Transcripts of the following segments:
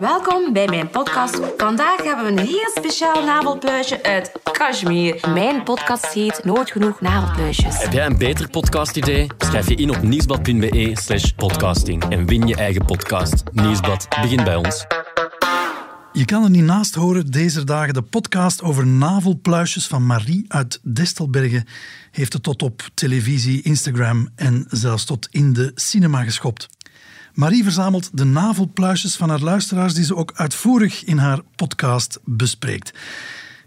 Welkom bij mijn podcast. Vandaag hebben we een heel speciaal navelpluisje uit Kashmir. Mijn podcast heet Nooit Genoeg Navelpluisjes. Heb jij een beter podcastidee? Schrijf je in op nieuwsblad.be slash podcasting en win je eigen podcast. Nieuwsblad, begin bij ons. Je kan er niet naast horen, deze dagen de podcast over navelpluisjes van Marie uit Destelbergen heeft het tot op televisie, Instagram en zelfs tot in de cinema geschopt. Marie verzamelt de navelpluisjes van haar luisteraars die ze ook uitvoerig in haar podcast bespreekt.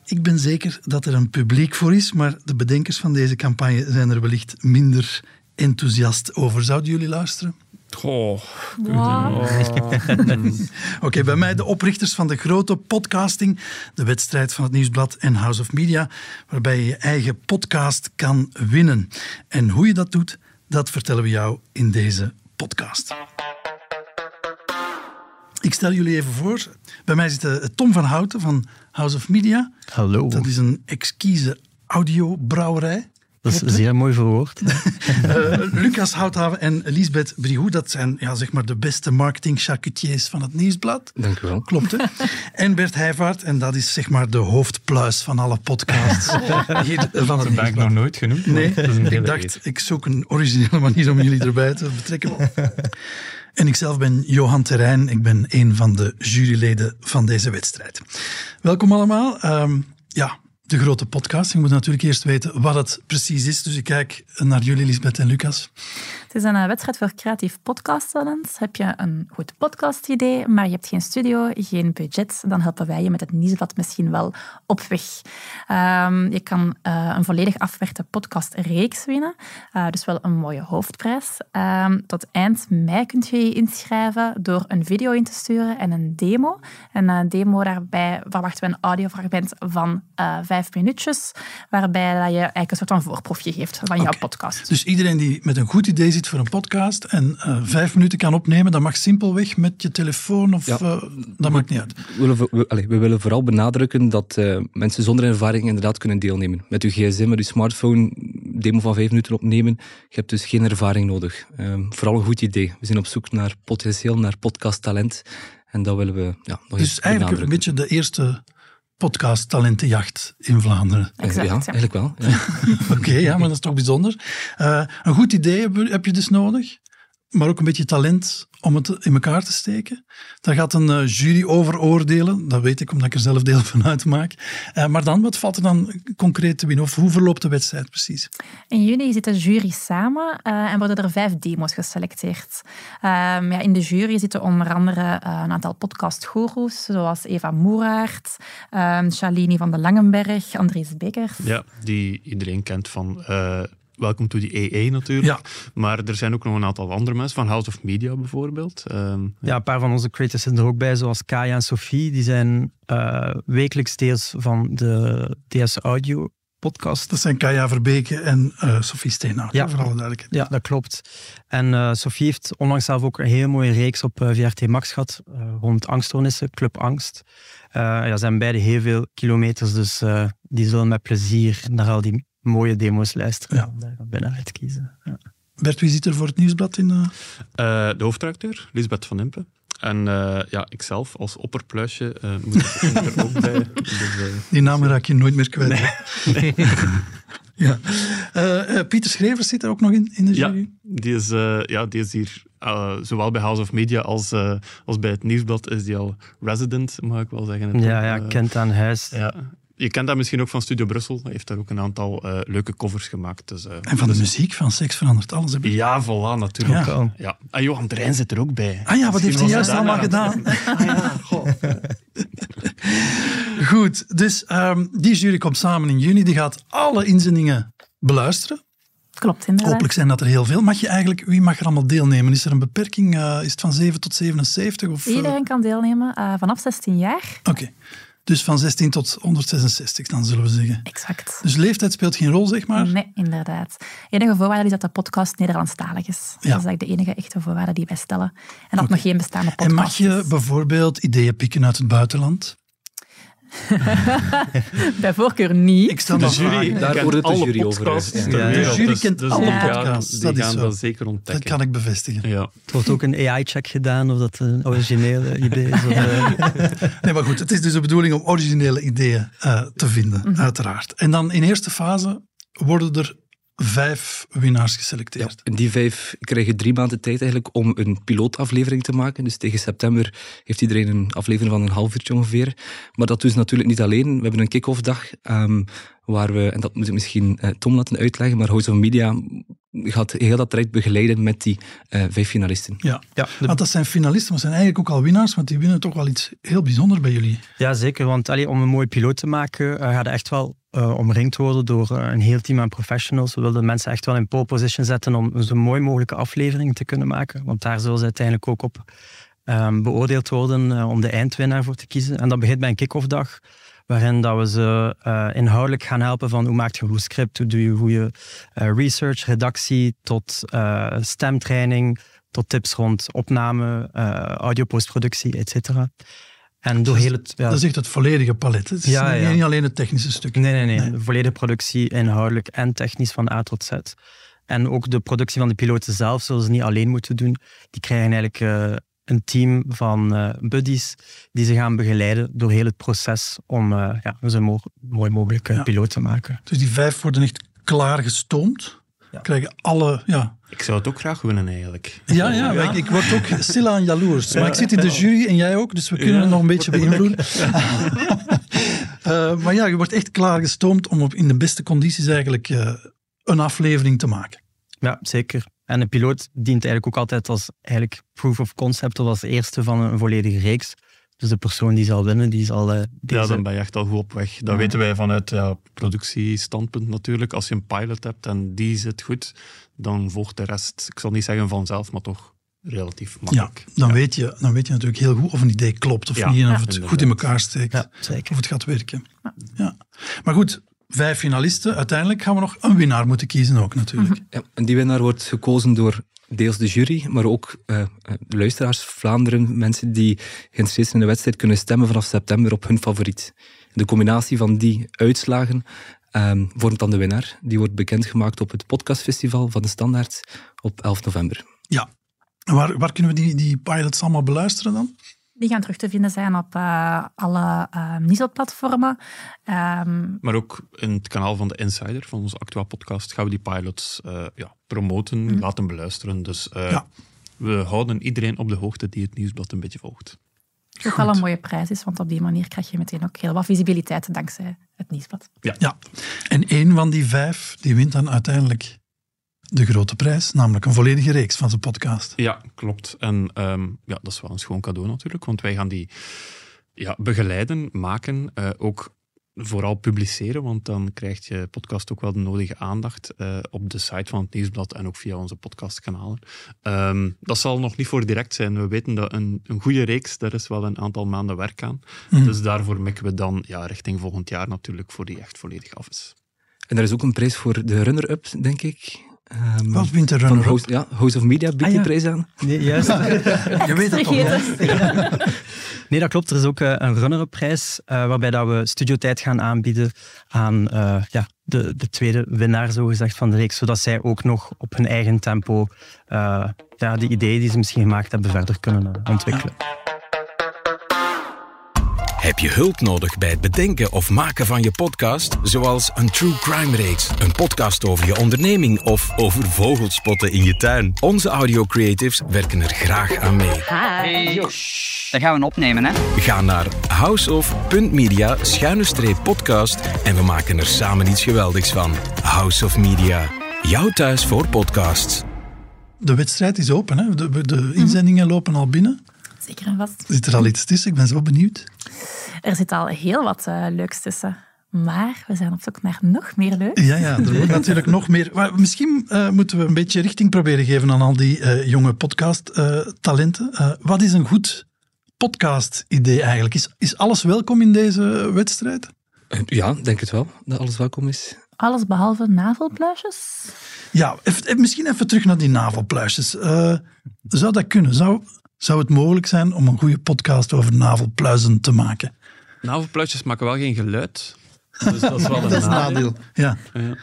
Ik ben zeker dat er een publiek voor is, maar de bedenkers van deze campagne zijn er wellicht minder enthousiast over. Zouden jullie luisteren? Goh. Oké, bij mij de oprichters van de grote podcasting, de wedstrijd van het Nieuwsblad en House of Media, waarbij je je eigen podcast kan winnen. En hoe je dat doet, dat vertellen we jou in deze podcast. Ik stel jullie even voor. Bij mij zit eh, Tom van Houten van House of Media. Hallo. Dat is een exquise audiobrouwerij. Dat is zeer mooi verwoord. Uh, Lucas Houthaven en Lisbeth Brihou, dat zijn ja, zeg maar de beste marketing charcutiers van het Nieuwsblad. Dank u wel. Klopt, hè? En Bert Heijvaart, en dat is zeg maar de hoofdpluis van alle podcasts hier van het Dat ben ik nog nooit genoemd. Nee, dat is een hele ik dacht, eer. ik zoek een originele manier om jullie erbij te betrekken. En ikzelf ben Johan Terrein, ik ben een van de juryleden van deze wedstrijd. Welkom allemaal. Ehm, ja, de grote podcast. Je moet natuurlijk eerst weten wat het precies is. Dus ik kijk naar jullie, Lisbeth en Lucas. Het is een eh, wedstrijd voor creatief podcasttalent. Heb je een goed podcastidee, maar je hebt geen studio, geen budget, dan helpen wij je met het nieuwsblad misschien wel op weg. Ehm, je kan eh, een volledig afgewerkte podcastreeks winnen, eh, dus wel een mooie hoofdprijs. Ehm, tot eind mei kunt je je inschrijven door een video in te sturen en een demo. En een demo daarbij verwachten we een audiofragment van vijf minuutjes, waarbij dat je eigenlijk een soort van voorproefje geeft van jouw podcast. Dus iedereen die met een goed idee zit voor een podcast en eh, vijf minuten kan opnemen, dat mag simpelweg met je telefoon of Ja. eh, dat maakt niet uit. We willen, we, willen vooral benadrukken dat eh, mensen zonder ervaring inderdaad kunnen deelnemen. Met uw gsm, met uw smartphone, demo van vijf minuten opnemen. Je hebt dus geen ervaring nodig. Ehm, vooral een goed idee. We zijn op zoek naar potentieel, naar podcasttalent. En dat willen we ja, nog eens Dus eigenlijk een beetje de eerste podcast talentenjacht in Vlaanderen. Exact, ja, eigenlijk wel. Ja. Oké, ja, maar dat is toch bijzonder. Eh, een goed idee heb, heb je dus nodig, maar ook een beetje talent om het in elkaar te steken. Daar gaat een eh, jury over oordelen, dat weet ik omdat ik er zelf deel van uitmaak. Eh, maar dan, wat valt er dan concreet te winnen? Of hoe verloopt de wedstrijd precies? In juni zit de jury samen eh, en worden er vijf demo's geselecteerd. Ehm, ja, in de jury zitten onder andere een aantal podcastgoeroes, zoals Eva Moeraert, ehm Shalini van de Langenberg, Andries Bekkers. Ja, die iedereen kent van eh Welcome to the EE natuurlijk. Ja. Maar er zijn ook nog een aantal andere mensen, van House of Media bijvoorbeeld. Ehm, Ja, een paar van onze creators zijn er ook bij, zoals Kaya en Sophie. Die zijn eh, wekelijks deels van de DS Audio podcast. Dat zijn Kaya Verbeke en eh Sophie Steenhout, Ja. voor alle duidelijkheid. Ja, dat klopt. En eh, Sophie heeft onlangs zelf ook een heel mooie reeks op VRT Max gehad, eh, rond angststoornissen, Club Angst. Eh ja, ze zijn beide heel veel kilometers, dus eh, die zullen met plezier naar al die mooie demo's luisteren. Ja. En daar gaan we naar uitkiezen. Ja. Bert, wie zit er voor het nieuwsblad in? eh? eh, de hoofdredacteur, Lisbeth van Impe. En eh, ja, ikzelf als opperpluisje eh, moet ik er ook bij. Dus, Die naam raak je nooit meer kwijt. ja. Eh, eh, Pieter Schrevers zit er ook nog in, in de Ja, jury. die is, eh, ja, die is hier zowel bij House of Media als, eh, als bij het Nieuwsblad is die al resident, mag ik wel zeggen. Ja, ja, kent aan huis. ja. Je kent dat misschien ook van Studio Brussel. Hij heeft daar ook een aantal eh, leuke covers gemaakt. Dus, eh, En van de dus- muziek van Seks verandert alles. Heb ik. Ja, voilà, natuurlijk. Ja. Wel. Ja. En Johan Terrein zit er ook bij. Ah ja, wat heeft hij juist allemaal gedaan? Ah ja, goh. Goed, dus ehm, die jury komt samen in juni. Die gaat alle inzendingen beluisteren. Klopt, inderdaad. Hopelijk zijn dat er heel veel. Mag je eigenlijk, wie mag er allemaal deelnemen? Is er een beperking? Eh, is het van 7 tot 77? Of, Iedereen kan deelnemen eh, vanaf 16 jaar. Oké, dus van 16 tot 166 dan zullen we zeggen. Exact. Dus leeftijd speelt geen rol, zeg maar. Nee, inderdaad. De enige voorwaarde is dat de podcast Nederlandstalig is. Dat is eigenlijk de enige echte voorwaarde die wij stellen. En dat nog geen bestaande podcast En mag je is. bijvoorbeeld ideeën pikken uit het buitenland? Bij voorkeur niet. Ik stel De dat jury. Daar kent oordelt de alle jury over, ter Ja. De jury kent dus alle die gaan- podcasts, Die dat gaan dat zeker Dat ontdekken. kan ik bevestigen. Ja. Er wordt ook een AI-check gedaan of dat een originele idee is. Of, eh, Nee, maar goed, het is dus de bedoeling om originele ideeën eh, te vinden, uiteraard. En dan in eerste fase worden er vijf winnaars Ja, geselecteerd. en die vijf krijgen drie maanden tijd eigenlijk om een pilootaflevering te maken. Dus tegen september heeft iedereen een aflevering van een half uurtje ongeveer. Maar dat doen ze natuurlijk niet alleen. We hebben een kick-off dag ehm, waar we, en dat moet ik misschien eh, Tom laten uitleggen, maar House of Media gaat heel dat traject begeleiden met die eh, vijf finalisten. Ja. ja, de- Want dat zijn finalisten, maar zijn eigenlijk ook al winnaars, want die winnen toch wel iets heel bijzonders bij jullie. ja, zeker. Want allee, om een mooie piloot te maken, uh, gaat het echt wel uh, omringd worden door uh, een heel team aan professionals. We willen mensen echt wel in pole position zetten om zo mooi mogelijke aflevering te kunnen maken. Want daar zullen ze uiteindelijk ook op um, beoordeeld worden uh, om de eindwinnaar voor te kiezen. En dat begint bij een kick-off dag waarin dat we ze inhoudelijk gaan helpen van hoe maak je een goed script, hoe doe je goede research, redactie, tot stemtraining, tot tips rond opname, audio-postproductie, et cetera. En door dus, heel het, ja. Dat is echt het volledige palet. Het is ja, niet alleen het technische stuk. Nee, nee, nee. nee. De volledige productie, inhoudelijk en technisch van A tot Z. En ook de productie van de piloten zelf zullen ze niet alleen moeten doen. Die krijgen eigenlijk uh, een team van uh, buddies die ze gaan begeleiden door heel het proces om uh, ja, zo mo mooi mogelijk ja. piloot te maken. Dus die vijf worden echt klaargestoomd. Ja. Krijgen alle... Ja. Ik zou het ook graag winnen eigenlijk. Ja, ja, ja. Ik, ik, word ook stilaan jaloers. Maar ik zit in de jury en jij ook, dus we kunnen het nog een beetje beïnvloeden. uh, maar ja, je wordt echt klaargestoomd om op, in de beste condities eigenlijk uh, een aflevering te maken. Ja, zeker. En een piloot dient eigenlijk ook altijd als eigenlijk proof of concept of als eerste van een volledige reeks. Dus de persoon die zal winnen, die zal... Uh, deze... Ja, dan ben je echt al goed op weg. Dat ja. weten wij vanuit ja, productiestandpunt natuurlijk. Als je een pilot hebt en die zit goed, dan volgt de rest, ik zal niet zeggen vanzelf, maar toch relatief makkelijk. Ja, dan, ja. Weet, je, dan weet je natuurlijk heel goed of een idee klopt of niet en of het goed in elkaar steekt. Of het gaat werken. Ja. Maar goed, vijf finalisten. Uiteindelijk gaan we nog een winnaar moeten kiezen ook natuurlijk. Ja, en die winnaar wordt gekozen door deels de jury, maar ook uh, luisteraars, Vlaanderen, mensen die geïnteresseerd in de wedstrijd, kunnen stemmen vanaf september op hun favoriet. De combinatie van die uitslagen um, vormt dan de winnaar. Die wordt bekendgemaakt op het podcastfestival van de Standaard op 11 november. Ja, waar, waar kunnen we die, die pilots allemaal beluisteren dan? Die gaan terug te vinden zijn op uh, alle uh, NISO-platformen. Um, maar ook in het kanaal van de Insider, van onze Actua podcast, gaan we die pilots uh, ja, promoten, mm. laten beluisteren. Dus ja. we houden iedereen op de hoogte die het nieuwsblad een beetje volgt. Wat ook wel een mooie prijs is, want op die manier krijg je meteen ook heel wat visibiliteit dankzij het nieuwsblad. Ja. ja. En één van die vijf, die wint dan uiteindelijk de grote prijs, namelijk een volledige reeks van zijn podcast. Ja, klopt. En um, ja, dat is wel een schoon cadeau natuurlijk, want wij gaan die ja, begeleiden, maken, uh, ook vooral publiceren, want dan krijgt je podcast ook wel de nodige aandacht uh, op de site van het nieuwsblad en ook via onze podcastkanalen. Um, dat zal nog niet voor direct zijn. We weten dat een, een goede reeks, daar is wel een aantal maanden werk aan. Mm. Dus daarvoor mikken we dan ja, richting volgend jaar natuurlijk voor die echt volledig af is. En er is ook een prijs voor de runner-up, denk ik. Um, Wat wint de runner-up? House, ja, House of Media biedt ah, ja. die prijs aan. Nee, juist. Je weet het toch. Nee, dat klopt. Er is ook uh, een runner-up prijs uh, waarbij dat we studiotijd gaan aanbieden aan uh, ja, de, de tweede winnaar zogezegd van de reeks, zodat zij ook nog op hun eigen tempo ja, de ideeën die ze misschien gemaakt hebben verder kunnen ontwikkelen. Heb je hulp nodig bij het bedenken of maken van je podcast? Zoals een true crime reeks, een podcast over je onderneming of over vogelspotten in je tuin. Onze audio creatives werken er graag aan mee. Hey. Dat gaan we opnemen, hè? Ga naar houseof.media podcast en we maken er samen iets geweldigs van. House of Media, jouw thuis voor podcasts. De wedstrijd is open, hè? De, de inzendingen lopen al binnen. Zeker en vast. Zit er al iets tussen? Ik ben zo benieuwd. Er zit al heel wat uh, leuks tussen. Maar we zijn op zoek naar nog meer leuk. Ja, ja er wordt natuurlijk nog meer. Maar misschien uh, moeten we een beetje richting proberen geven aan al die uh, jonge podcast-talenten. wat is een goed podcast-idee eigenlijk? Is, is alles welkom in deze wedstrijd? Ja, denk het wel, dat alles welkom is. Alles behalve navelpluisjes? Ja, even, misschien even terug naar die navelpluisjes. zou dat kunnen? Zou, zou het mogelijk zijn om een goede podcast over navelpluizen te maken? navelpluisjes maken wel geen geluid. Dus dat is wel een Dat is een nadeel. Ja. Ja.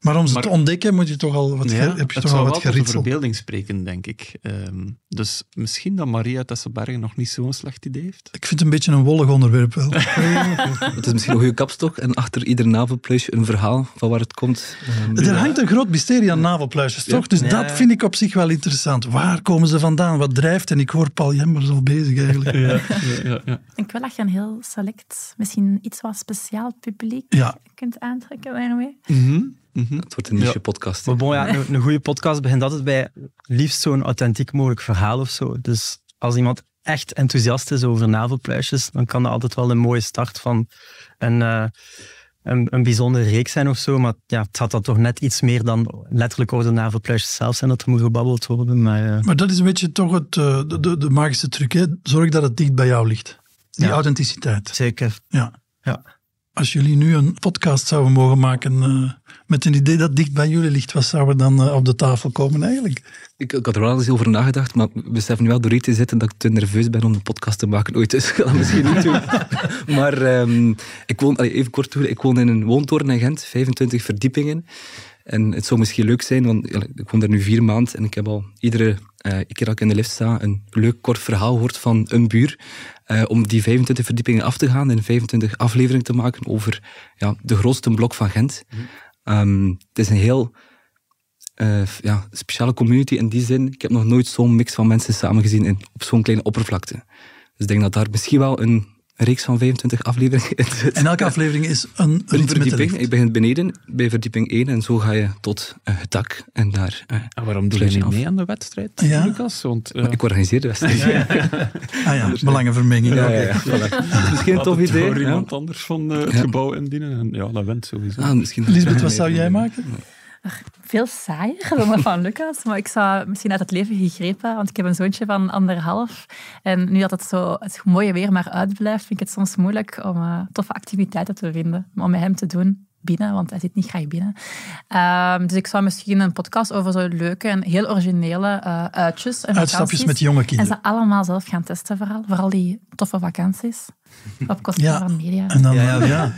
Maar om ze Maar- te ontdekken moet je toch al wat, Ja, heb je toch al wat verbeelding spreken, denk ik. Ehm, dus misschien dat Maria Tesselbergen nog niet zo'n slecht idee heeft. Ik vind het een beetje een wollig onderwerp wel. Het is misschien een goede kapstok en achter ieder navelpluisje een verhaal van waar het komt. Ehm, Er hangt een groot mysterie aan navelpluisjes, toch? Dus Ja. dat vind ik op zich wel interessant. Waar komen ze vandaan? Wat drijft? En ik hoor Paul Jembers al bezig eigenlijk. Ja, ja, ja. Ik dat je een heel select, misschien iets wat speciaal publiek Ja. kunt aantrekken daarmee. Mhm, mhm. Het wordt een niche podcast. hè. Maar bon, ja, een, een goede podcast begint altijd bij liefst zo'n authentiek mogelijk verhaal of zo. Dus als iemand echt enthousiast is over navelpluisjes, dan kan dat altijd wel een mooie start van een, eh, een, een bijzondere reeks zijn of zo. Maar ja, het had dan toch net iets meer dan letterlijk over de navelpluisjes zelf zijn dat er moet gebabbeld worden. Maar, eh, Maar dat is een beetje toch het, eh, de, de, de magische truc. Hè? Zorg dat het dicht bij jou ligt. Die Ja. authenticiteit. zeker. Ja. Ja. Als jullie nu een podcast zouden mogen maken eh, met een idee dat dicht bij jullie ligt, wat zou er dan eh, op de tafel komen eigenlijk? Ik, ik had er wel eens over nagedacht, maar we beseffen nu wel door hier te zitten dat ik te nerveus ben om een podcast te maken ooit. Dus ik ga dat misschien niet doen. Maar ehm, ik woon, even kort toe, ik woon in een woontoren in Gent, 25 verdiepingen. En het zou misschien leuk zijn, want ik woon daar nu vier maanden en ik heb al iedere eh, keer dat ik in de lift sta een leuk kort verhaal gehoord van een buur. eh, om die 25 verdiepingen af te gaan en 25 afleveringen te maken over ja, de grootste blok van Gent. Ehm, het is een heel eh, ja, speciale community in die zin. Ik heb nog nooit zo'n mix van mensen samengezien in, op zo'n kleine oppervlakte. Dus ik denk dat daar misschien wel een reeks van 25 afleveringen. En elke aflevering is een verdieping. Ik begin beneden bij verdieping 1 en zo ga je tot eh, het dak. En daar. eh, En waarom doe je niet af. mee aan de wedstrijd, Ja. Lucas? Want eh, Ik organiseer de wedstrijd. Ah ja, belangenvermenging. Ja, oké. ja, ja, voilà. Misschien een tof idee. voor ja. iemand anders van het Ja. gebouw indienen. En ja, dat wint sowieso. Ah, misschien Lisbeth, wat zou jij maken? Veel saaier dan dat van Lucas, maar ik zou misschien uit het leven gegrepen, want ik heb een zoontje van anderhalf. En nu dat het zo het mooie weer maar uitblijft, vind ik het soms moeilijk om eh, toffe activiteiten te vinden. Om met hem te doen binnen, want hij zit niet graag binnen. Ehm, dus ik zou misschien een podcast over zo leuke en heel originele eh, uitjes en Uitstapjes met jonge En kinderen. ze allemaal zelf gaan testen, vooral. Vooral die toffe vakanties. Op kosten Ja. van media. En dan, Ja, ja. ja.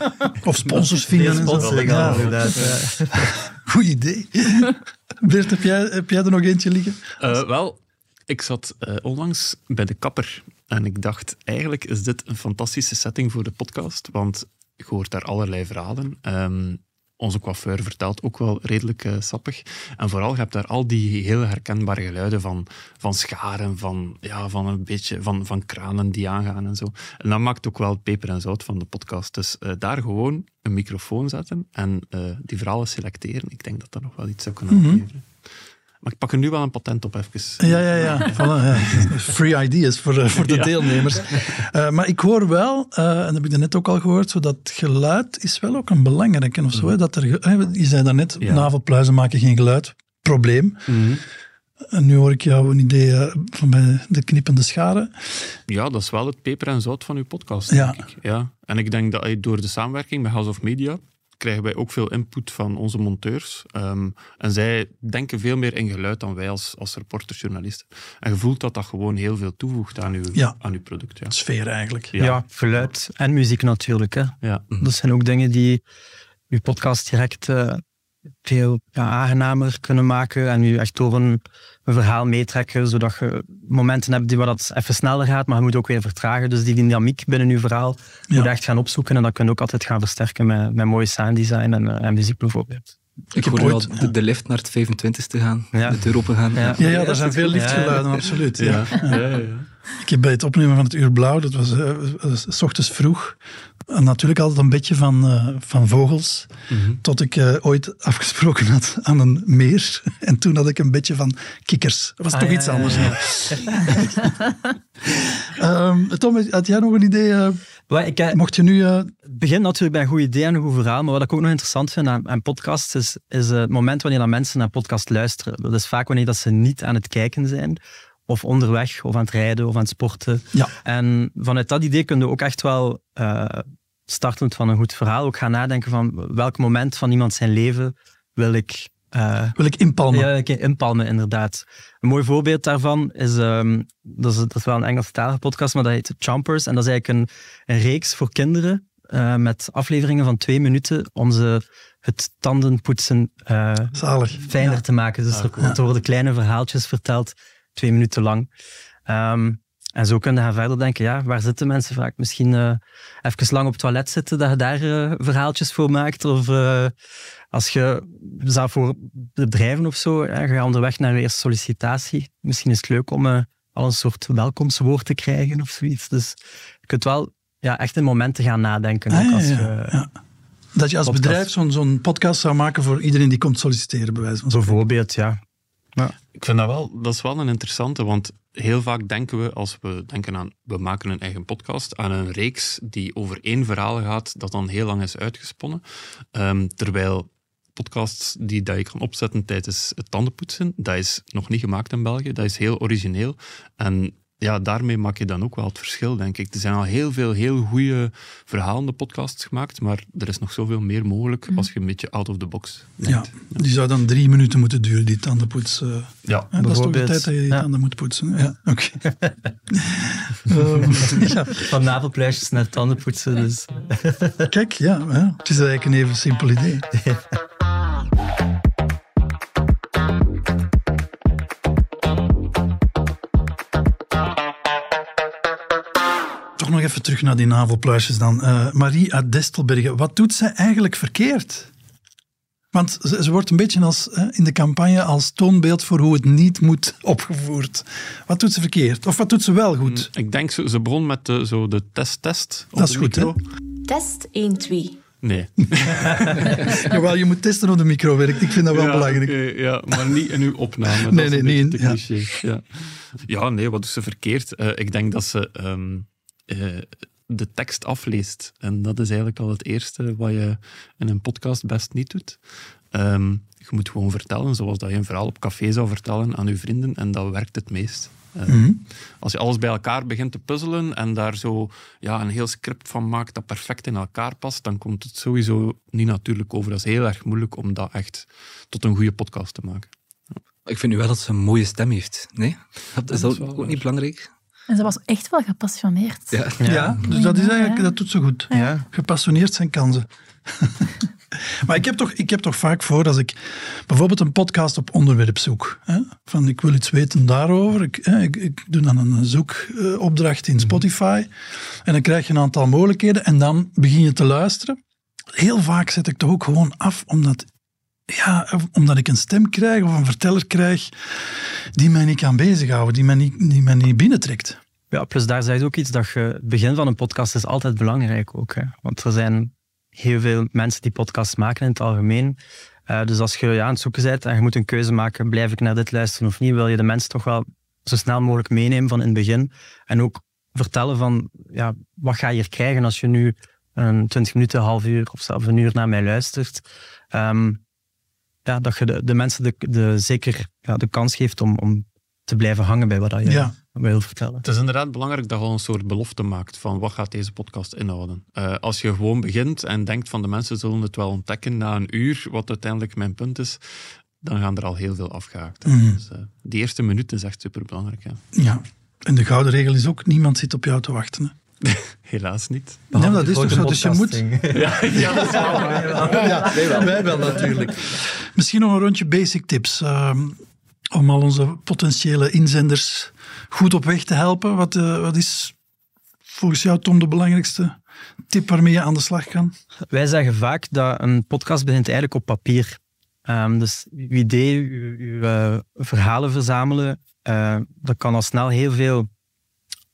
Of sponsors vinden en. Ja, goed idee. Bert, heb jij, heb jij er nog eentje liggen? Eh, wel, ik zat eh, onlangs bij de kapper en ik dacht, eigenlijk is dit een fantastische setting voor de podcast, want je hoort daar allerlei verhalen. Ehm, onze coiffeur vertelt ook wel redelijk eh, sappig. En vooral, je hebt daar al die heel herkenbare geluiden van, van scharen, van, ja, van een beetje van, van kranen die aangaan en zo. En dat maakt ook wel het peper en zout van de podcast. Dus eh, daar gewoon een microfoon zetten en eh, die verhalen selecteren. Ik denk dat dat nog wel iets zou kunnen opleveren. Maar ik pak er nu wel een patent op even. Ja, ja, ja. Voilà, ja. Free ideas voor, eh, voor de Ja. deelnemers. Eh, maar ik hoor wel, eh, en dat heb ik net ook al gehoord, zo dat geluid is wel ook een belangrijke of zo. Hè, dat er, je zei daarnet, Ja. navelpluizen maken geen geluid. Probleem. Mhm. En nu hoor ik jou een idee van bij de knippende scharen. Ja, dat is wel het peper en zout van uw podcast, Ja. denk ik. Ja. En ik denk dat door de samenwerking met House of Media krijgen wij ook veel input van onze monteurs. Ehm, en zij denken veel meer in geluid dan wij als, als reporters, journalisten. En je voelt dat dat gewoon heel veel toevoegt aan uw, Ja. aan uw product. Ja. Sfeer eigenlijk. Ja. geluid en muziek natuurlijk. Hè. Ja. Dat zijn ook dingen die je podcast direct eh, veel ja, aangenamer kunnen maken en je echt door een, een verhaal meetrekken, zodat je momenten hebt die waar dat even sneller gaat, maar je moet ook weer vertragen. Dus die dynamiek binnen je verhaal Ja. moet je echt gaan opzoeken en dat kun je ook altijd gaan versterken met, met mooie sounddesign en, eh, en muziek bijvoorbeeld. Ik heb al ooit- de, de lift naar het 25 te gaan, Ja. de deur open gaan. Ja. Ja, ja, er zijn veel liftgeluiden, absoluut. Ja. Ja, ja, ja. Ik heb bij het opnemen van het Uur Blauw, dat was eh, s ochtends vroeg, en natuurlijk altijd een beetje van, eh, van vogels, tot ik eh, ooit afgesproken had aan een meer. En toen had ik een beetje van kikkers. Dat was Ah, toch ja, iets anders. Ehm, Tom, had jij nog een idee? Ik, eh, mocht je nu... eh, het begint natuurlijk bij een goed idee en een goed verhaal, maar wat ik ook nog interessant vind aan, aan podcasts is, is het moment wanneer dat mensen naar podcast luisteren. Dat is vaak wanneer dat ze niet aan het kijken zijn, of onderweg, of aan het rijden, of aan het sporten. Ja. En vanuit dat idee kun je ook echt wel, eh, startend van een goed verhaal, ook gaan nadenken van welk moment van iemand zijn leven wil ik Uh, wil ik inpalmen? Ja, ik inpalmen, inderdaad. Een mooi voorbeeld daarvan is, um, dat is, dat is wel een Engelstalige podcast, maar dat heet Chompers. En dat is eigenlijk een, een reeks voor kinderen uh, met afleveringen van twee minuten om ze het tandenpoetsen uh, Zalig. fijner Ja. te maken. Dus er, Ja. worden kleine verhaaltjes verteld, twee minuten lang. Ehm, en zo kun je gaan verder denken, ja, waar zitten mensen vaak? Misschien eh, even lang op het toilet zitten, dat je daar eh, verhaaltjes voor maakt. Of eh, als je zelf voor bedrijven of zo, hè, ga je onderweg naar je eerste sollicitatie. Misschien is het leuk om eh, al een soort welkomstwoord te krijgen of zoiets. Dus je kunt wel ja, echt in momenten gaan nadenken. Ah, ook ja, als ja, je, ja. Dat je als podcast. bedrijf zo'n zo'n podcast zou maken voor iedereen die komt solliciteren, bij wijze van spreken. Bijvoorbeeld, ja. Ik vind dat wel, dat is wel een interessante, want heel vaak denken we, als we denken aan, we maken een eigen podcast, aan een reeks die over één verhaal gaat, dat dan heel lang is uitgesponnen. Ehm, terwijl podcasts die dat je kan opzetten tijdens het tandenpoetsen, dat is nog niet gemaakt in België, dat is heel origineel. En ja, daarmee maak je dan ook wel het verschil, denk ik. Er zijn al heel veel heel goede verhalende podcasts gemaakt, maar er is nog zoveel meer mogelijk als je een beetje out of the box Ja, denkt. die zou dan drie minuten moeten duren, die tandenpoets. eh. Ja, Ja, dat is toch de bijvoorbeeld. tijd dat je je Ja. tanden moet poetsen. Ja, oké. Ehm, ja, Van navelpluisjes naar tandenpoetsen. Dus. kijk, ja, ja, het is eigenlijk een even simpel idee. Even terug naar die navelpluisjes dan. Eh, Marie uit Destelbergen, wat doet zij eigenlijk verkeerd? Want ze, ze wordt een beetje als, hè, in de campagne als toonbeeld voor hoe het niet moet opgevoerd. Wat doet ze verkeerd? Of wat doet ze wel goed? Ik denk, ze, ze begon met de, zo de test-test. Dat is goed, hè? Test 1, 2. Nee. Jawel, je moet testen of de micro werkt. Ik vind dat wel ja, belangrijk. ja, maar niet in uw opname. Dat Nee, is nee, een in- te cliché. Ja. ja, nee, wat doet ze verkeerd? Eh, ik denk dat ze ehm, eh, de tekst afleest. En dat is eigenlijk al het eerste wat je in een podcast best niet doet. Ehm, je moet gewoon vertellen, zoals dat je een verhaal op café zou vertellen aan je vrienden. En dat werkt het meest. Eh, Mhm. Als je alles bij elkaar begint te puzzelen en daar zo ja, een heel script van maakt dat perfect in elkaar past, dan komt het sowieso niet natuurlijk over. Dat is heel erg moeilijk om dat echt tot een goede podcast te maken. Ik vind nu wel dat ze een mooie stem heeft. Nee? Dat is dat dat is wel ook waar. niet belangrijk? En ze was echt wel gepassioneerd. Ja. Ja, dus dat is eigenlijk, dat doet ze goed. Ja. Gepassioneerd zijn kansen. maar ik heb, toch, ik heb toch vaak voor, als ik bijvoorbeeld een podcast op onderwerp zoek, hè, van ik wil iets weten daarover, ik, hè, ik, ik doe dan een zoekopdracht in Spotify en dan krijg je een aantal mogelijkheden en dan begin je te luisteren. Heel vaak zet ik toch ook gewoon af, omdat, ja, omdat ik een stem krijg of een verteller krijg die mij niet kan bezighouden, die mij niet, die mij niet binnentrekt. Ja, plus daar zeg je ook iets dat je, het begin van een podcast is altijd belangrijk ook. Hè? Want er zijn heel veel mensen die podcasts maken in het algemeen. Eh, dus als je ja, aan het zoeken bent en je moet een keuze maken, blijf ik naar dit luisteren of niet, wil je de mensen toch wel zo snel mogelijk meenemen van in het begin. En ook vertellen van, ja, wat ga je hier krijgen als je nu een 20 minuten, een half uur of zelfs een uur naar mij luistert. Ehm, ja, dat je de, de mensen de, de, zeker ja, de kans geeft om, om te blijven hangen bij wat je Ja. wil vertellen. Het is inderdaad belangrijk dat je al een soort belofte maakt van wat gaat deze podcast inhouden. Eh, als je gewoon begint en denkt van de mensen zullen het wel ontdekken na een uur, wat uiteindelijk mijn punt is, dan gaan er al heel veel afgehaakt. Mhm. Dus, eh, die eerste minuut is echt superbelangrijk. Ja. Ja. En de gouden regel is ook, niemand zit op jou te wachten. Hè. Helaas niet. Nee, dat is toch zo. Dus je moet... Ja, ja, dat is wel- Ja, wij wel natuurlijk. Misschien nog een rondje basic tips. ehm, om al onze potentiële inzenders goed op weg te helpen. Wat, eh, wat is volgens jou, Tom, de belangrijkste tip waarmee je aan de slag kan? Wij zeggen vaak dat een podcast begint eigenlijk op papier. Ehm, dus uw idee, uw, uw, eh, verhalen verzamelen, eh, dat kan al snel heel veel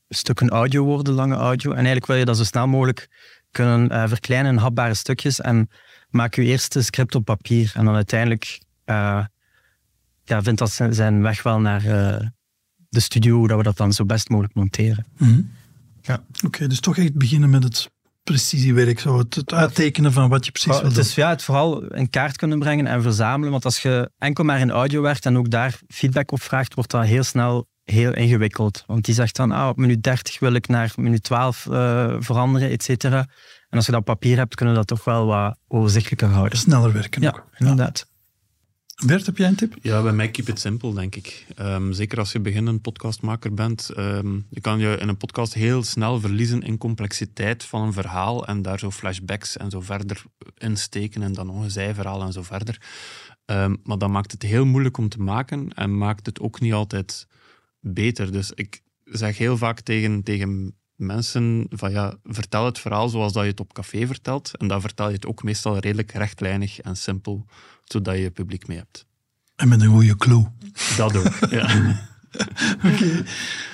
stukken audio worden, lange audio. En eigenlijk wil je dat zo snel mogelijk kunnen eh, verkleinen in hapbare stukjes en maak je eerste script op papier. En dan uiteindelijk eh, ja, vindt dat zijn- weg wel naar eh, de studio, hoe dat we dat dan zo best mogelijk monteren. Ja. Oké, dus toch echt beginnen met het precisiewerk. Zo het, het uittekenen van wat je precies Maar wil het doen. is ja, het vooral in kaart kunnen brengen en verzamelen. Want als je enkel maar in audio werkt en ook daar feedback op vraagt, wordt dat heel snel heel ingewikkeld. Want die zegt dan, ah, op minuut 30 wil ik naar minuut 12 eh, veranderen, et cetera. En als je dat papier hebt, kunnen we dat toch wel wat overzichtelijker houden. Sneller werken Ja, ook. inderdaad. Bert, heb jij een tip? Ja, bij mij keep it simple, denk ik. Ehm, zeker als je beginnend podcastmaker bent. ehm, je kan je in een podcast heel snel verliezen in complexiteit van een verhaal en daar zo flashbacks en zo verder insteken en dan nog een zijverhaal en zo verder. Ehm, maar dat maakt het heel moeilijk om te maken en maakt het ook niet altijd beter. Dus ik zeg heel vaak tegen, tegen mensen van ja, vertel het verhaal zoals dat je het op café vertelt. En dan vertel je het ook meestal redelijk rechtlijnig en simpel, zodat je je publiek mee hebt. En met een goede clue. Dat ook, ja. Oké.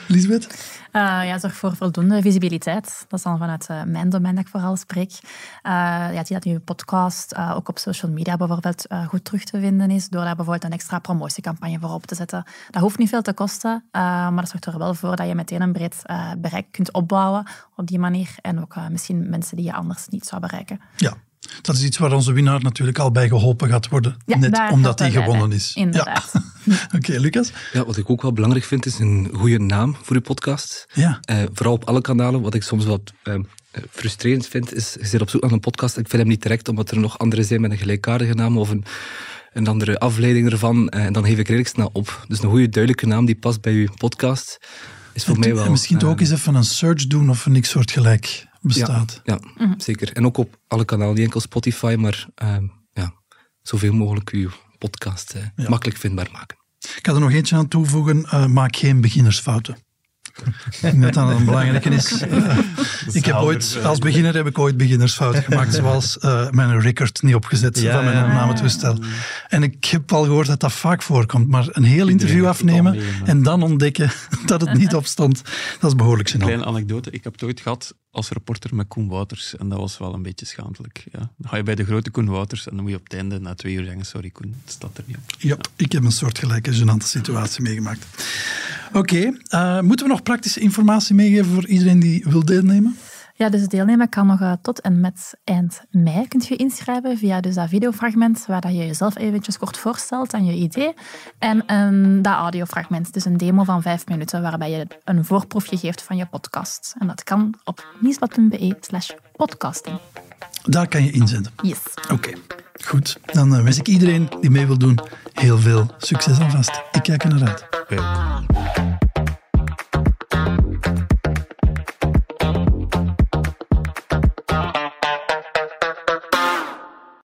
Lisbeth? Uh, ja, zorg voor voldoende visibiliteit. Dat is dan vanuit uh, mijn domein dat ik vooral spreek. Uh, ja, zie dat je podcast ook op social media bijvoorbeeld goed terug te vinden is, door daar bijvoorbeeld een extra promotiecampagne voor op te zetten. Dat hoeft niet veel te kosten, maar dat zorgt er wel voor dat je meteen een breed bereik kunt opbouwen op die manier. En ook misschien mensen die je anders niet zou bereiken. Ja, dat is iets waar onze winnaar natuurlijk al bij geholpen gaat worden. Ja, net omdat hij gewonnen is. Inderdaad. Ja. Oké, okay, Lucas? Ja, wat ik ook wel belangrijk vind, is een goede naam voor je podcast. Ja. Uh, vooral op alle kanalen. Wat ik soms wat uh, frustrerend vind, is je zit op zoek naar een podcast. Ik vind hem niet direct, omdat er nog andere zijn met een gelijkaardige naam of een, een andere afleiding ervan. Uh, en dan geef ik redelijk snel op. Dus een goede, duidelijke naam die past bij je podcast, is voor en mij wel... En misschien toch ook eens even een search doen of niks soortgelijk bestaat. Ja, ja mm. zeker. En ook op alle kanalen, niet enkel Spotify, maar ja, zoveel mogelijk uw podcast ja. makkelijk vindbaar maken. Ik ga er nog eentje aan toevoegen. Uh, maak geen beginnersfouten. Dat dat een belangrijke is. Ik heb ooit, als beginner heb ik ooit beginnersfouten gemaakt, zoals uh, mijn record niet opgezet ja, van mijn ja. opnametoestel. En ik heb al gehoord dat dat vaak voorkomt, maar een heel interview afnemen en dan ontdekken dat het niet opstond, dat is behoorlijk. Een kleine anekdote, ik heb het ooit gehad als reporter met Koen Wouters en dat was wel een beetje schaamtelijk. Ja. Dan ga je bij de grote Koen Wouters en dan moet je op het einde na twee uur zeggen, sorry Koen, het staat er niet op. Ja, ik heb een soortgelijke gênante situatie meegemaakt. Oké, okay, uh, moeten we nog praktische informatie meegeven voor iedereen die wil deelnemen? Ja, dus deelnemen kan nog uh, tot en met eind mei. Kunt je inschrijven via dus dat videofragment waar dat je jezelf eventjes kort voorstelt en je idee. En een, dat audiofragment, dus een demo van vijf minuten waarbij je een voorproefje geeft van je podcast. En dat kan op nieuwsblad.be slash podcasting. Daar kan je inzetten? Yes. Oké, okay. Goed. Dan uh, wens ik iedereen die mee wil doen heel veel succes alvast. Ik kijk er naar uit.